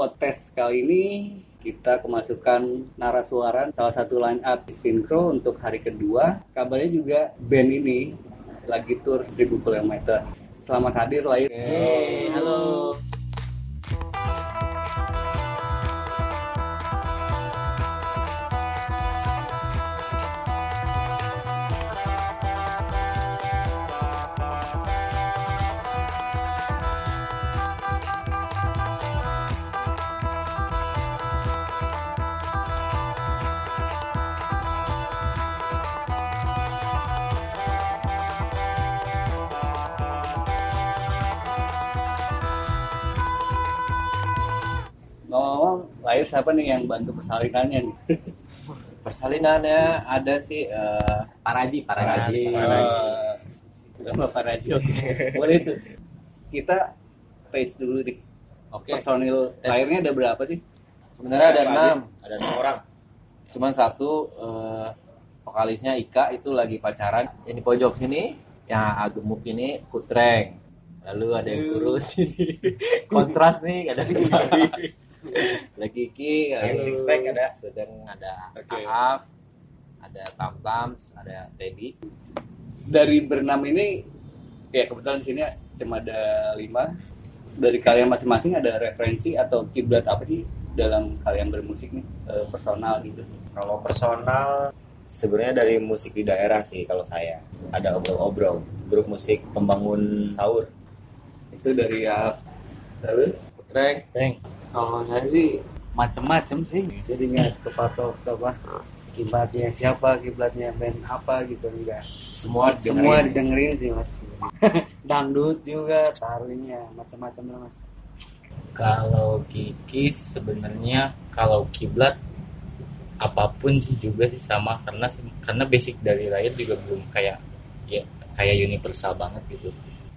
podcast kali ini kita kemasukan narasuaran salah satu line up sinkro untuk hari kedua. Kabarnya juga band ini lagi tour 1000 km. Selamat hadir lahir. Yeay, halo. Lahir siapa nih yang bantu persalinannya nih? Persalinannya ada sih eh, Paraji, Paraji. Eh, Bapak Raji. Boleh tuh. Kita pace dulu di Oke. personil Tes. lahirnya ada berapa sih? Sebenarnya ada enam. ada enam orang Cuman satu eh, vokalisnya Ika itu lagi pacaran. Yang di pojok sini yang agak gemuk ini Kutreng. Lalu ada yang kurus ini. Kontras nih ada Kiki. Ada Kiki, Yang six pack ada. sedang ada Oke. Aaf, ada Tamtams, ada Teddy. Dari berenam ini, ya kebetulan di sini cuma ada lima. Dari kalian masing-masing ada referensi atau kiblat apa sih dalam kalian bermusik nih eh, personal gitu? kalau personal sebenarnya dari musik di daerah sih kalau saya ada obrol-obrol grup musik pembangun sahur Itu dari ya lalu Kutreng, Teng. Kalau saya sih macem-macem sih, jadi nggak kepatok apa kiblatnya siapa, kiblatnya band apa gitu enggak. semua Semua dengerin. didengerin sih mas. Dangdut juga, tarlingnya macam-macam lah mas. Kalau Kiki sebenarnya kalau kiblat apa pun sih juga sih sama karena karena basic dari lahir juga belum kayak ya kayak universal banget gitu.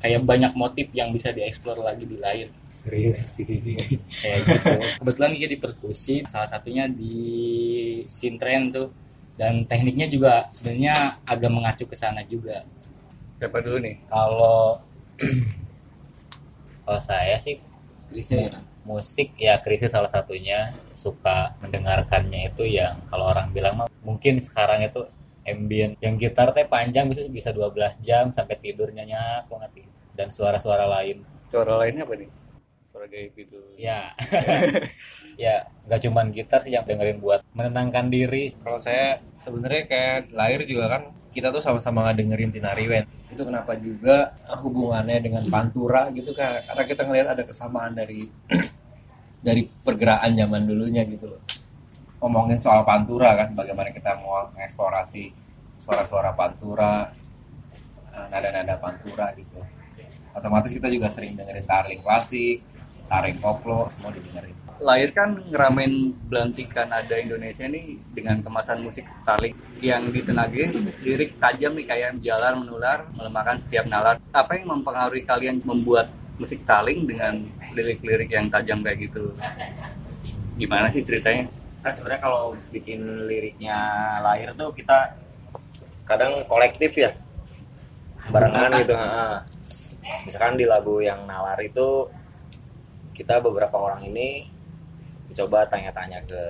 Kayak banyak motif yang bisa dieksplor lagi di lahir serius sih. kayak gitu. Kebetulan Kiki di perkusi salah satunya di sintren tuh dan tekniknya juga sebenarnya agak mengacu ke sana juga. Siapa dulu nih? Kalau kalau saya sih krisis musik ya krisis salah satunya suka mendengarkannya itu yang kalau orang bilang mah mungkin sekarang itu ambient yang gitar teh panjang bisa bisa 12 jam sampai tidur nyenyak banget gitu. Dan suara-suara lain Suara lainnya apa nih? Suara gaib gitu. ya ya nggak cuman gitar sih yang dengerin buat menenangkan diri Kalau saya sebenarnya kayak lahir juga kan kita tuh sama-sama dengerin Tina Riwen. Itu kenapa juga hubungannya dengan Pantura gitu kan karena kita ngelihat ada kesamaan dari dari pergerakan zaman dulunya gitu loh. Ngomongin soal Pantura kan bagaimana kita mau mengeksplorasi suara-suara Pantura, eh, nada-nada Pantura gitu. Otomatis kita juga sering dengerin Tarling klasik, Taring koplo, semua didengerin. lahir kan ngeramein belantikan ada Indonesia nih dengan kemasan musik saling yang ditenagi lirik tajam nih kayak jalan menular melemahkan setiap nalar apa yang mempengaruhi kalian membuat musik taling dengan lirik-lirik yang tajam kayak gitu gimana sih ceritanya kan sebenarnya kalau bikin liriknya lahir tuh kita kadang kolektif ya barengan gitu ha. Misalkan di lagu yang nalar itu kita beberapa orang ini coba tanya-tanya ke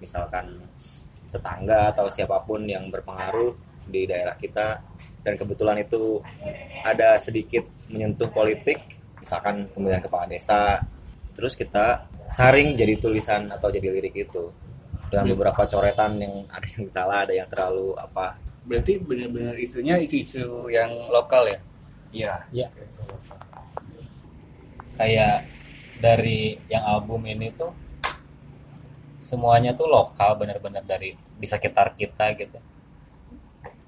misalkan tetangga atau siapa pun yang berpengaruh di daerah kita dan kebetulan itu ada sedikit menyentuh politik misalkan pemilihan kepala desa terus kita saring jadi tulisan atau jadi lirik itu. Dengan beberapa coretan yang ada yang salah ada yang terlalu apa. Berarti benar-benar isunya isu-isu yang lokal ya iya. Kayak dari yang album ini tuh semuanya tuh lokal bener-bener dari di sekitar kita gitu.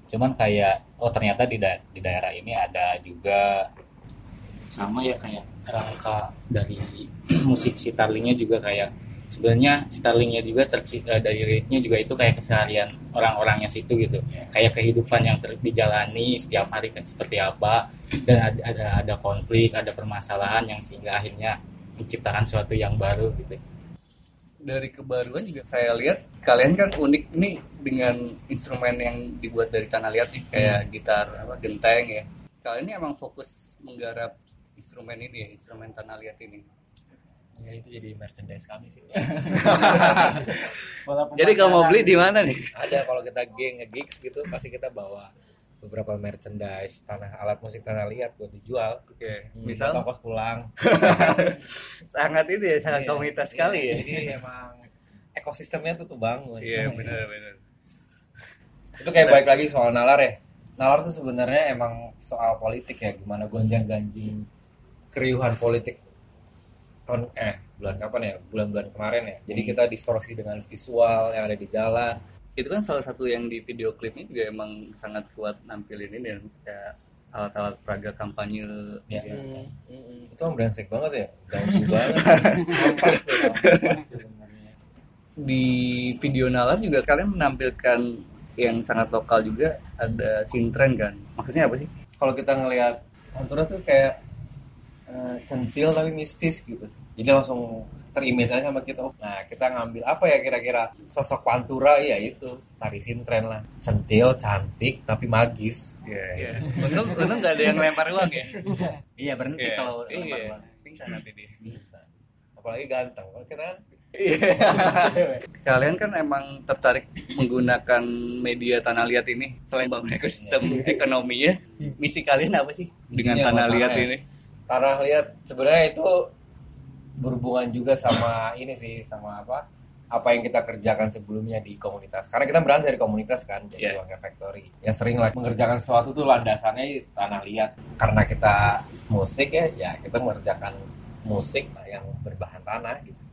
Cuman kayak oh ternyata di da- di daerah ini ada juga sama ya kayak rangka dari musik si Tarlingnya juga kayak sebenarnya Starlingnya juga terci- eh, dari liriknya juga itu kayak keseharian orang-orangnya situ gitu. Kayak kehidupan yang ter- dijalani setiap hari kan seperti apa. Dan ada, ada ada konflik ada permasalahan yang sehingga akhirnya menciptakan sesuatu yang baru gitu. Dari kebaruan juga saya lihat kalian kan unik nih dengan instrumen yang dibuat dari tanah liat nih kayak gitar apa genteng ya. Kalian ini emang fokus menggarap instrumen ini ya instrumen tanah liat ini ya itu jadi merchandise kami sih. Jadi kalau mau beli di mana nih? ada kalau kita geng gigs gitu pasti kita bawa beberapa merchandise tanah alat musik tanah liat buat dijual. Oke, Hmm, misal ongkos pulang. Sangat ini ya, sangat Iya, komunitas iya, sekali ya. jadi emang ekosistemnya tuh kebangun. Iya, benar benar. itu kayak baik lagi soal nalar ya. Nalar tuh sebenarnya emang soal politik ya gimana gonjang ganjing keriuhan politik tahun eh bulan kapan ya bulan-bulan kemarin ya jadi kita distorsi dengan visual yang ada di jalan Itu kan salah satu yang di video klipnya juga emang sangat kuat nampilin ini ya, kayak alat-alat peraga kampanye ya ya. itu kan brengsek banget ya ganggu banget. Di video nalar juga kalian menampilkan yang sangat lokal juga ada sintren kan. Maksudnya apa sih? kalau kita ngelihat Pantura tuh kayak eh, centil tapi mistis gitu jadi langsung terimage aja sama kita nah kita ngambil apa ya kira-kira sosok Pantura ya itu tari sintren lah centil cantik tapi magis Iya. Untung untung nggak ada yang lempar uang ya. Iya berhenti Iya. kalau Iya. Pingsan nanti dia. bisa apalagi ganteng kalau kita kan Kalian kan emang tertarik menggunakan media tanah liat ini selain bangun ekosistem ekonominya. Misi kalian apa sih dengan tanah liat ya? ini? Tanah liat sebenarnya itu berhubungan juga sama ini sih sama apa apa yang kita kerjakan sebelumnya di komunitas karena kita berangkat dari komunitas kan jadi Iya. Wangger Factory ya sering lah mengerjakan sesuatu tuh landasannya itu tanah liat karena kita musik ya ya kita mengerjakan musik yang berbahan tanah gitu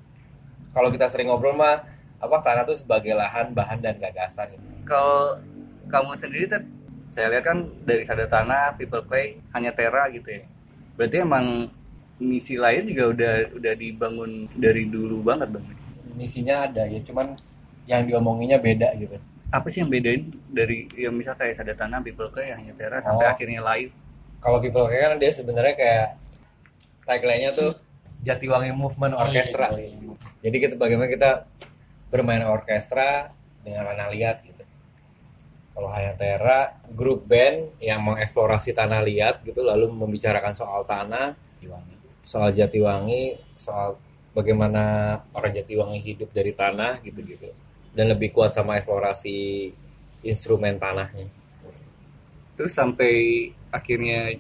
kalau kita sering ngobrol mah apa tanah tuh sebagai lahan bahan dan gagasan gitu. Kalau kamu sendiri kan saya lihat kan dari Sada Tanah, People Play, hanya Tera gitu ya. Berarti emang misi lain juga udah udah dibangun dari dulu banget dong. misinya ada ya cuman yang diomonginnya beda gitu Apa sih yang bedain dari ya misal kayak Sada Tanah, People Play, hanya Tera sampai Oh. akhirnya live? kalau people Care kan dia sebenarnya kayak tagline-nya tuh Jatiwangi Movement Orchestra. Jadi kita bagaimana kita bermain orkestra dengan tanah liat gitu. Kalau Hayatera grup band yang mengeksplorasi tanah liat gitu lalu membicarakan soal tanah, Diwangi. soal Jatiwangi, soal bagaimana orang Jatiwangi hidup dari tanah gitu-gitu. Dan lebih kuat sama eksplorasi instrumen tanahnya. Terus sampai akhirnya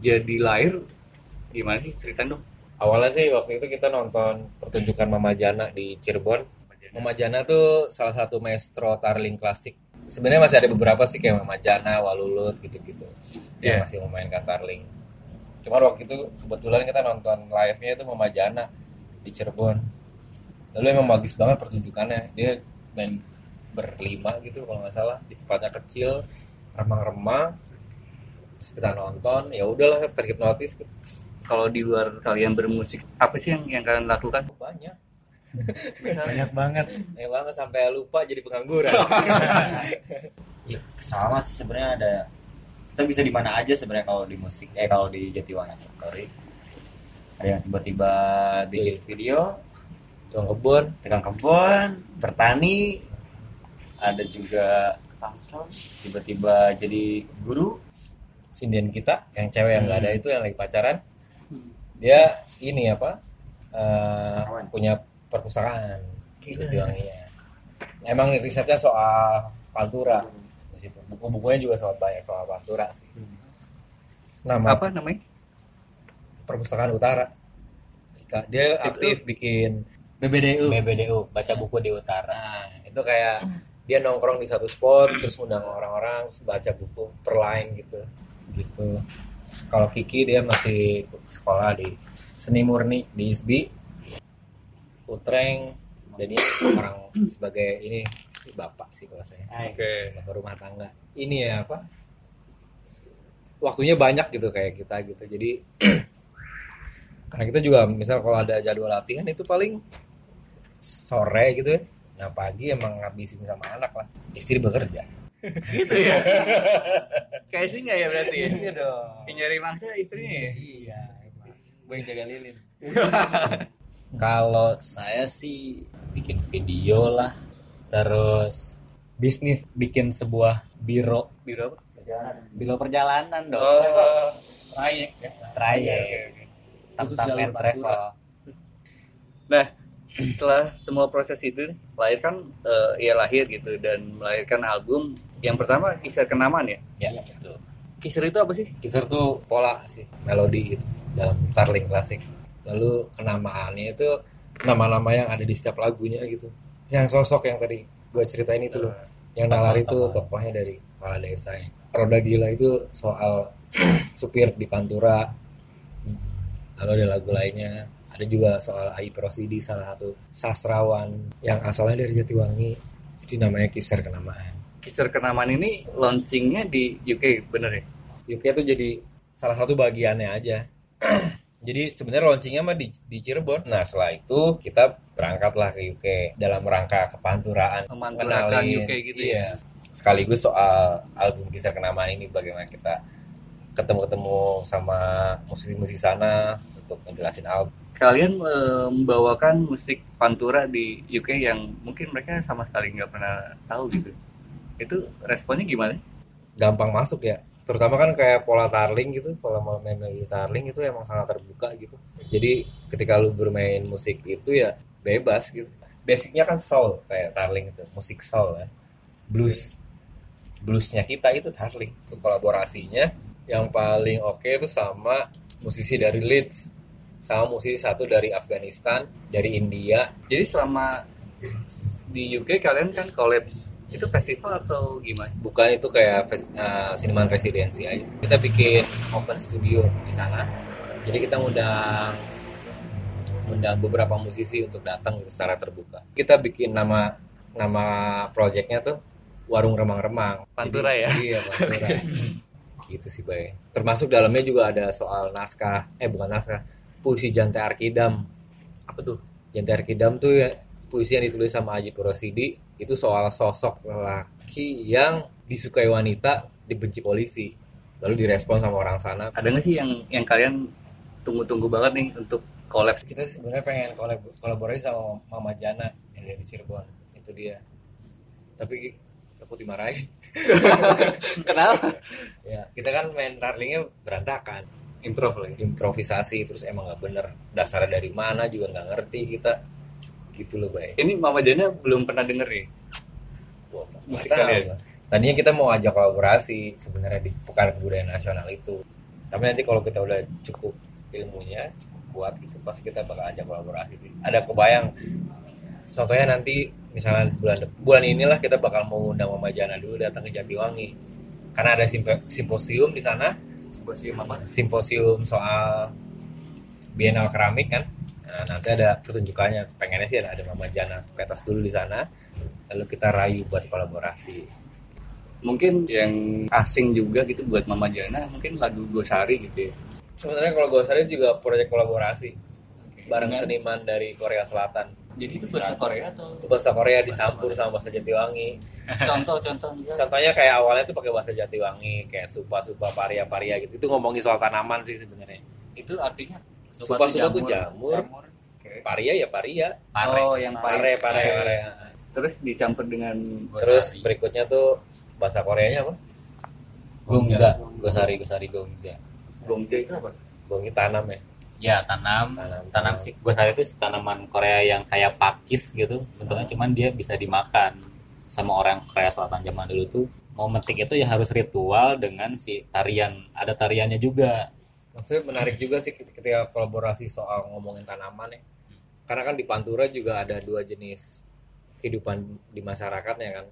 jadi lahir gimana sih ceritain dong? Awalnya sih waktu itu kita nonton pertunjukan Mama Jana di Cirebon. Mama Jana tuh salah satu maestro tarling klasik. Sebenarnya masih ada beberapa sih kayak Mama Jana, Walulut gitu-gitu. Yang Iya. masih memainkan tarling. Cuma waktu itu kebetulan kita nonton live-nya itu Mama Jana di Cirebon. Lalu emang bagus banget pertunjukannya. Dia main berlima gitu kalau nggak salah di tempatnya kecil, remang-remang. Terus kita nonton, ya udahlah terhipnotis. Kalau di luar kalian bermusik, apa sih yang yang kalian lakukan? banyak Banyak banget. ya banget sampai lupa jadi pengangguran. Ya, sama sih sebenarnya ada kita bisa di mana aja sebenarnya kalau di musik eh kalau di Jatiwangi Factory ada yang tiba-tiba bikin video tukang kebun. tegang kebun bertani. Ada juga tiba-tiba jadi guru. Sinden kita yang cewek yang nggak ada itu yang lagi pacaran. Dia ini apa eh, punya perpustakaan di Jatiwanginya emang risetnya soal pantura di situ buku-bukunya juga soal banyak soal pantura sih nama Apa namanya? perpustakaan utara Ika- dia aktif bikin BBDU BBDU baca buku di utara. Nah, itu kayak dia nongkrong di satu spot terus undang orang-orang baca buku per line gitu. Gitu. Kalau Kiki dia masih sekolah di seni murni di ISBI. Utreng jadi orang sebagai ini bapak sih kalau saya. Oke. Bapak rumah tangga. Ini ya apa? Waktunya banyak gitu kayak kita gitu. Jadi karena kita juga misal kalau ada jadwal latihan itu paling sore gitu ya. Nah pagi emang ngabisin sama anak lah. Istri bekerja. Gitu ya. Kayak sih nggak ya berarti ya? Iya dong. Yang nyari mangsa istrinya ya? Iya. Gue yang jaga lilin. Kalau saya sih bikin video lah, terus bisnis bikin sebuah biro Biro apa? biro perjalanan dong Oh. Trayek biasa. trayek Khusus tentang jalur travel Nah, setelah semua proses itu lahir kan eh, ya lahir gitu dan melahirkan album yang pertama kisah kenaman ya. ya itu Kisah itu apa sih? Kisar tuh pola sih, melodi gitu dalam Starling klasik. Lalu kenamaannya itu nama-nama yang ada di setiap lagunya gitu. Yang sosok yang tadi gue ceritain itu loh. Yang nalar itu tokohnya dari kepala desa. Roda Gila itu soal supir di Pantura. Lalu ada lagu lainnya. Ada juga soal Ai Prosidi salah satu sastrawan yang asalnya dari Jatiwangi. Jadi namanya Kisar Kenamaan. Kisah kenaman ini launchingnya di UK bener ya? UK itu jadi salah satu bagiannya aja. jadi sebenarnya launchingnya mah di, di Cirebon. Nah setelah itu kita berangkatlah ke UK dalam rangka kepanturaan. Kenalin, UK gitu iya. Sekaligus soal album kisah kenamaan ini bagaimana kita ketemu-ketemu sama musisi-musisi sana untuk menjelasin album. Kalian eh, membawakan musik pantura di UK yang mungkin mereka sama sekali nggak pernah tahu gitu. Itu responnya gimana? Gampang masuk ya. Terutama kan kayak pola tarling gitu, pola main melodi tarling itu emang sangat terbuka gitu. Jadi ketika lu bermain musik itu ya bebas gitu. Basicnya kan soul kayak tarling itu, musik soul ya. Blues. Bluesnya kita itu tarling. Untuk kolaborasinya yang paling oke itu sama musisi dari Leeds sama musisi satu dari Afghanistan, dari India. Jadi selama di UK kalian kan collabs itu festival atau gimana? Bukan itu kayak fes- uh, Cineman Residency aja. Kita bikin open studio di sana. Jadi kita ngundang undang beberapa musisi untuk datang gitu secara terbuka. Kita bikin nama nama projectnya tuh Warung Remang-Remang. Pantura Jadi- ya? Iya, Pantura. gitu sih, Bay. Termasuk dalamnya juga ada soal naskah, eh bukan naskah, puisi Jante Arkidam. Apa tuh? Jante Arkidam tuh ya puisi yang ditulis sama Aji Purosidi itu soal sosok lelaki yang disukai wanita dibenci polisi. Lalu direspon sama orang sana. Ada nggak sih yang yang kalian tunggu-tunggu banget nih untuk collab? kita sebenarnya pengen kolab- kolaborasi sama Mama Jana yang dari Cirebon. Itu dia. Tapi takut dimarahin. Kenapa? ya kita kan main tarlingnya berantakan. Improv lagi. improvisasi terus emang nggak bener. Dasarnya dari mana juga nggak ngerti kita gitu loh bay Ini Mama Jana belum pernah denger nih. Wah, Musik kalian? Tadinya kita mau ajak kolaborasi sebenarnya di Pekan Kebudayaan Nasional itu. Tapi nanti kalau kita udah cukup ilmunya, cukup kuat gitu, pasti kita bakal ajak kolaborasi sih. Ada kebayang. Contohnya nanti misalnya bulan bulan inilah kita bakal mau undang Mama Jana dulu datang ke Jatiwangi. Karena ada simpo- simposium di sana, Simposium apa? simposium soal Bienal keramik kan. Nah, nanti ada pertunjukannya. Pengennya sih ada, ada Mama Jana petas dulu di sana. Lalu kita rayu buat kolaborasi. Mungkin yang asing juga gitu buat Mama Jana, mungkin lagu Gosari gitu ya. Sebenarnya kalau Gosari juga proyek kolaborasi bareng Dengan- seniman dari Korea Selatan. Jadi itu bahasa Korea atau Itu bahasa Korea dicampur sama bahasa Jatiwangi. contoh-contoh? Contohnya kayak awalnya tuh pakai bahasa Jatiwangi, kayak supa-supa paria-paria gitu. Itu ngomongin soal tanaman sih sebenarnya. Itu artinya Supa-supa tuh jamur, Oke. paria ya paria. pare. Oh, yang Pare, pare, pare. Terus dicampur dengan Terus berikutnya tuh bahasa Koreanya apa? gongza gosari gosari gongza gongja itu apa? Bongi tanam ya. ya tanam. Tanam, tanam sih. Gosari itu tanaman Korea yang kayak pakis gitu. Bentuknya cuman dia bisa dimakan sama orang Korea Selatan zaman dulu tuh. Mau metik itu ya harus ritual dengan si tarian. Ada tariannya juga Maksudnya menarik juga sih ketika kolaborasi soal ngomongin tanaman ya. Karena kan di Pantura juga ada dua jenis kehidupan di masyarakatnya kan.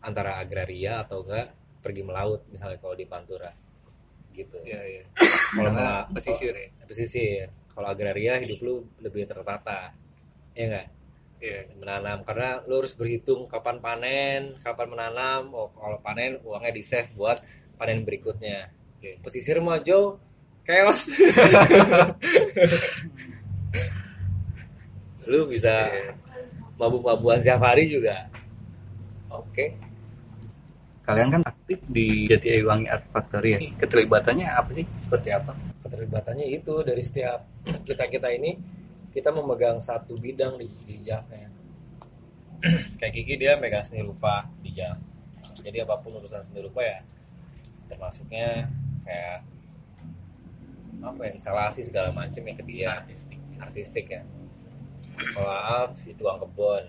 Antara agraria atau enggak pergi melaut misalnya kalau di Pantura. Gitu. Iya, iya. Kalau mela- pesisir ya. pesisir. Kalau agraria hidup lu lebih tertata. Ya enggak? Iya. Menanam karena lu harus berhitung kapan panen, kapan menanam. Oh, kalau panen uangnya di save buat panen berikutnya. Oke. Pesisir mah jauh chaos. lu bisa mabuk-mabukan setiap hari juga. Oke. Kalian kan aktif di Jatiwangi Art Factory ya. Keterlibatannya apa sih? Seperti apa? Keterlibatannya itu dari setiap kita-kita ini kita memegang satu bidang di, di JAF-nya. Kayak Kiki dia megang seni rupa di JAF. Jadi apa pun urusan seni rupa ya termasuknya kayak apa ya instalasi segala macam yang ke dia. Artistik. Artistik ya. Maaf itu tukang kebon.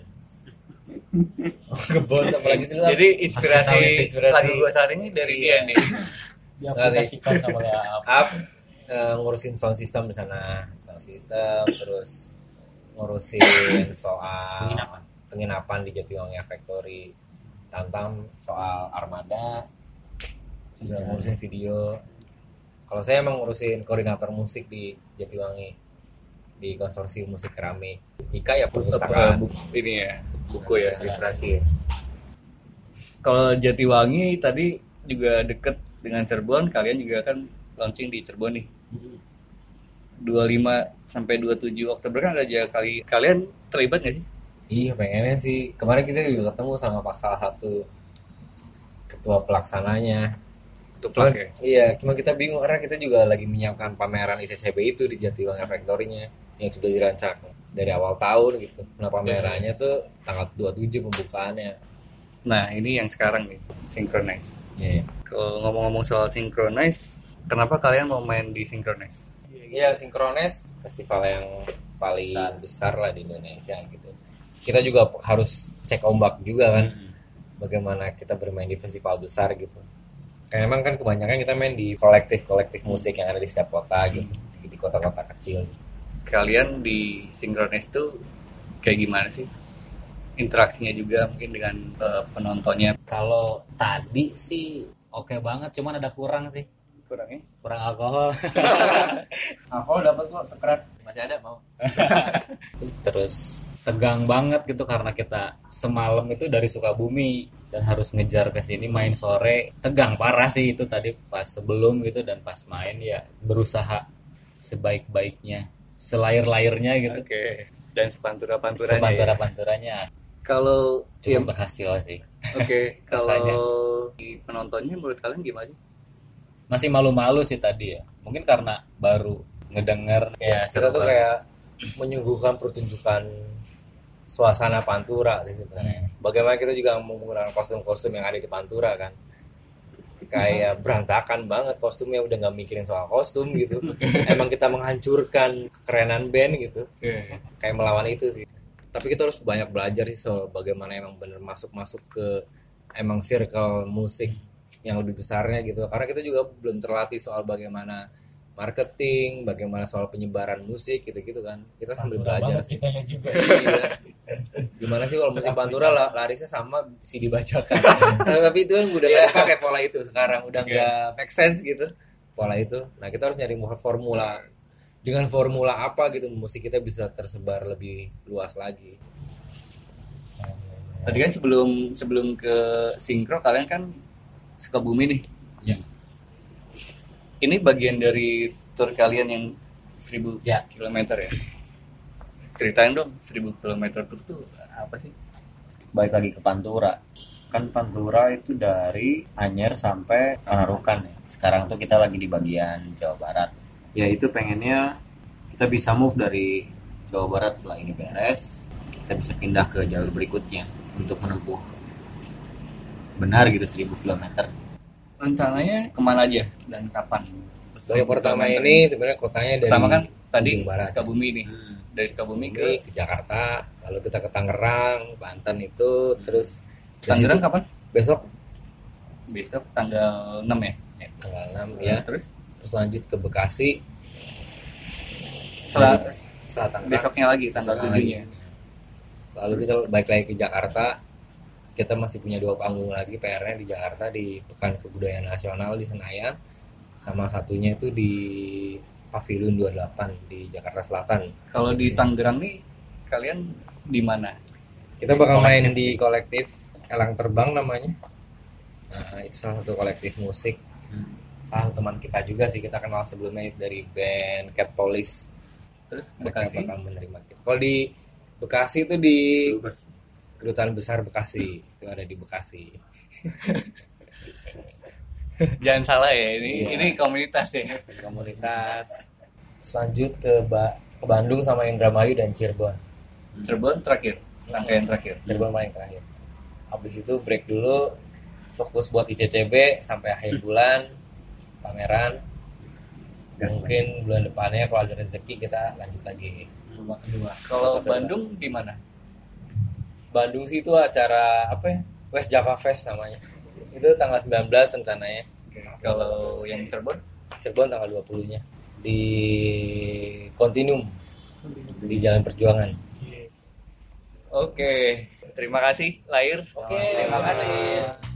Kebon apa lagi sih lu? Jadi inspirasi Inspirasi. lagu gue saat ini dari dia nih. diaplikasikan sama ya up eh, ngurusin sound system di sana. Sound system terus ngurusin soal Penginapan. penginapan di Jatiwangi Factory. Tantang soal armada. Sudah ngurusin video kalau saya emang ngurusin koordinator musik di Jatiwangi di konsorsium musik keramik Ika ya perpustakaan buku ini ya buku ya literasi ya. Kalau Jatiwangi tadi juga deket dengan Cirebon, kalian juga kan launching di Cirebon nih. 25 sampai 27 Oktober kan ada aja kali kalian terlibat nggak sih? Iya pengennya sih kemarin kita juga ketemu sama pas salah satu ketua pelaksananya Untuk Cuman, pakai. iya, cuma kita bingung karena kita juga lagi menyiapkan pameran ICCB itu di Jatiwangi Factory-nya yang sudah dirancang dari awal tahun gitu. Nah, pamerannya tuh tanggal 27 pembukaannya. Nah ini yang sekarang nih synchronize. Iya. Kalau ngomong-ngomong soal synchronize, kenapa kalian mau main di synchronize? Iya, Synchronize festival yang paling besar. lah di Indonesia gitu. Kita juga harus cek ombak juga kan. Bagaimana kita bermain di festival besar gitu. Karena emang kan kebanyakan kita main di kolektif-kolektif musik yang ada di setiap kota gitu. Di kota-kota kecil. Kalian di synchronize tuh kayak gimana sih? Interaksinya juga mungkin dengan eh, penontonnya kalau tadi sih oke banget cuman ada kurang sih kurangnya? kurang alkohol Alkohol dapat kok sekrat. masih ada mau terus tegang banget gitu karena kita semalam itu dari Sukabumi dan harus ngejar ke sini main sore tegang parah sih itu tadi pas sebelum gitu dan pas main ya berusaha sebaik-baiknya selair-lairnya gitu Oke. Dan sepantura-panturanya. ya? sepantura-panturanya Kalau cuma ya, berhasil sih Oke, kalau di penontonnya menurut kalian gimana sih? masih malu-malu sih tadi ya mungkin karena baru ngedenger ya kita tuh kayak menyuguhkan pertunjukan suasana Pantura sih sebenarnya. Bagaimana kita juga menggunakan kostum-kostum yang ada di Pantura kan. Kayak berantakan banget kostumnya udah nggak mikirin soal kostum gitu. Emang kita menghancurkan kerenan band gitu. Kayak melawan itu sih. Tapi kita harus banyak belajar sih soal bagaimana emang bener masuk-masuk ke emang circle musik yang lebih besarnya gitu. Karena kita juga belum terlatih soal bagaimana marketing, bagaimana soal penyebaran musik gitu-gitu kan. Kita sambil belajar sih. Iya. Gimana sih kalau musim Pantura la- larisnya sama si dibacakan. Tapi itu kan udah nggak pakai pola itu sekarang, udah nggak make sense gitu pola itu. Nah kita harus nyari mu- formula dengan formula apa gitu musik kita bisa tersebar lebih luas lagi. Tadi kan sebelum sebelum ke sinkro kalian kan Sukabumi nih. Ya. Ini bagian dari tour kalian yang 1000 Ya. kilometer ya. Ceritain dong 1000 kilometer tour tuh apa sih? Baik lagi ke Pantura. Kan Pantura itu dari Anyer sampai Panarukan ya. Sekarang tuh kita lagi di bagian Jawa Barat. Ya itu pengennya kita bisa move dari Jawa Barat setelah ini beres, kita bisa pindah ke jalur berikutnya untuk menempuh benar gitu 1000 km. Rencananya ke mana aja dan kapan? So, yang pertama ini sebenarnya kotanya dari pertama kan tadi barat. Sukabumi nih. Dari Sukabumi ke ke Jakarta, lalu kita ke Tangerang, Banten itu, terus Tangerang kapan? besok Besok tanggal 6 ya. tanggal 6 Ya, ya, terus terus lanjut ke Bekasi, setelah saat Tangerang. besoknya lagi tanggal Besoknya 7 nya. lalu kita balik lagi ke Jakarta kita masih punya dua panggung lagi PR-nya di Jakarta di Pekan Kebudayaan Nasional di Senayan sama satunya itu di Pavilion 28 di Jakarta Selatan. Kalau di Tangerang nih kalian di mana? kita Di bakal main kolektif di kolektif Elang Terbang namanya. Nah itu salah satu kolektif musik. Salah satu teman kita juga sih kita kenal sebelumnya dari band Cat Police Terus mereka Bekasi. bakal menerima kita. Kalau di Bekasi itu di kedutaan besar Bekasi. Itu ada di Bekasi Jangan salah ya, ini Iya. ini komunitas ya. komunitas. Lanjut ke ba ke Bandung sama Indramayu dan Cirebon. Cirebon terakhir, rangkaian terakhir. Cirebon paling terakhir. Habis itu break dulu fokus buat ICCB sampai akhir bulan pameran. Mungkin bulan depannya kalau ada rezeki kita lanjut lagi. Kalau Bandung di mana? Bandung sih itu acara apa ya? West Java Fest namanya itu tanggal 19 rencananya. Kalau yang Cirebon? Cirebon tanggal 20 nya di Continuum. Di Jalan Perjuangan. Oke, terima kasih Lahir. Oke, terima kasih.